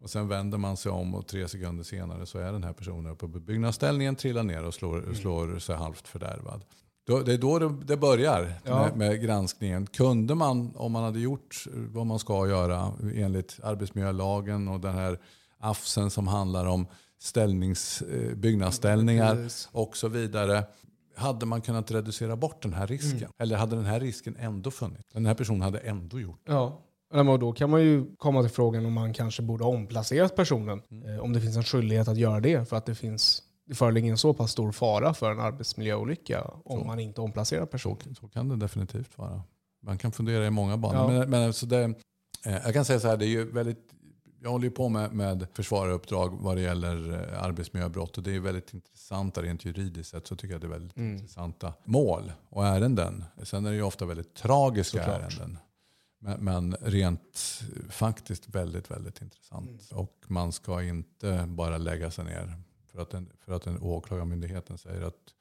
Speaker 1: Och sen vänder man sig om och tre sekunder senare så är den här personen uppe på byggnadsställningen, trillar ner och slår, slår sig halvt fördärvad. Det är då det, börjar
Speaker 2: Ja.
Speaker 1: med, med granskningen. Kunde man, om man hade gjort vad man ska göra enligt arbetsmiljölagen och den här AFSen som handlar om ställnings, eh, byggnadsställningar och så vidare. Hade man kunnat reducera bort den här risken?
Speaker 2: Mm.
Speaker 1: Eller hade den här risken ändå funnits? Den här personen hade ändå gjort det.
Speaker 2: Ja. Men då kan man ju komma till frågan om man kanske borde ha omplacerat personen. Eh, Om det finns en skyldighet att göra det för att det finns det föreligger en så pass stor fara för en arbetsmiljöolycka om
Speaker 1: Så.
Speaker 2: man inte omplacerar
Speaker 1: Så,
Speaker 2: personen.
Speaker 1: så kan det definitivt vara. Man kan fundera i många banor.
Speaker 2: Ja.
Speaker 1: Men, men alltså det, eh, jag kan säga så här, det är ju väldigt, jag håller ju på med, med försvararuppdrag vad det gäller eh, arbetsmiljöbrott. Och det är väldigt intressanta rent juridiskt sett. Så tycker jag det är väldigt
Speaker 2: Mm.
Speaker 1: intressanta mål och ärenden. Sen är det ju ofta väldigt tragiska
Speaker 2: Såklart.
Speaker 1: ärenden. Men, men rent faktiskt väldigt, väldigt intressant.
Speaker 2: Mm.
Speaker 1: Och man ska inte bara lägga sig ner för att en, för att en åklagarmyndigheten säger att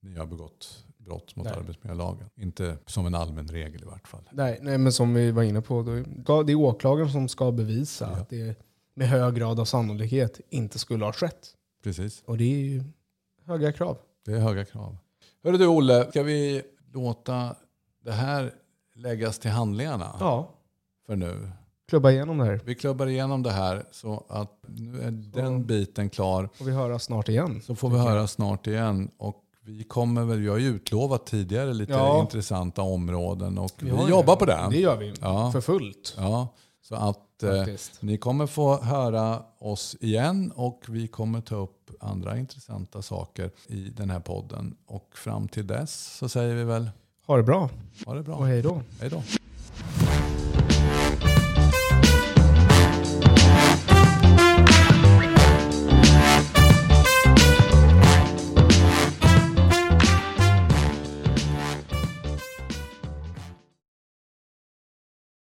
Speaker 1: ni har begått brott mot
Speaker 2: Nej.
Speaker 1: arbetsmiljölagen. Inte som en allmän regel i vart fall.
Speaker 2: Nej, nej, men som vi var inne på, då, det är åklagaren som ska bevisa
Speaker 1: Ja.
Speaker 2: att det med hög grad av sannolikhet inte skulle ha skett.
Speaker 1: Precis,
Speaker 2: Och det är ju höga krav.
Speaker 1: det är höga krav. Hörru du Olle, ska vi låta det här läggas till handlingarna
Speaker 2: Ja,
Speaker 1: för nu?
Speaker 2: klubba igenom det här.
Speaker 1: Vi klubbar igenom det här så att nu är den biten klar.
Speaker 2: Får vi höra snart igen.
Speaker 1: Så får vi höra snart igen. Och vi kommer väl, vi har ju utlovat tidigare lite
Speaker 2: Ja.
Speaker 1: intressanta områden och vi,
Speaker 2: ju
Speaker 1: jobbar på det.
Speaker 2: Det gör vi.
Speaker 1: Ja.
Speaker 2: För fullt.
Speaker 1: Ja, så att eh, ni kommer få höra oss igen och vi kommer ta upp andra intressanta saker i den här podden. Och fram till dess så säger vi väl
Speaker 2: Ha det bra
Speaker 1: ha det bra.
Speaker 2: och hej då.
Speaker 1: Hej då.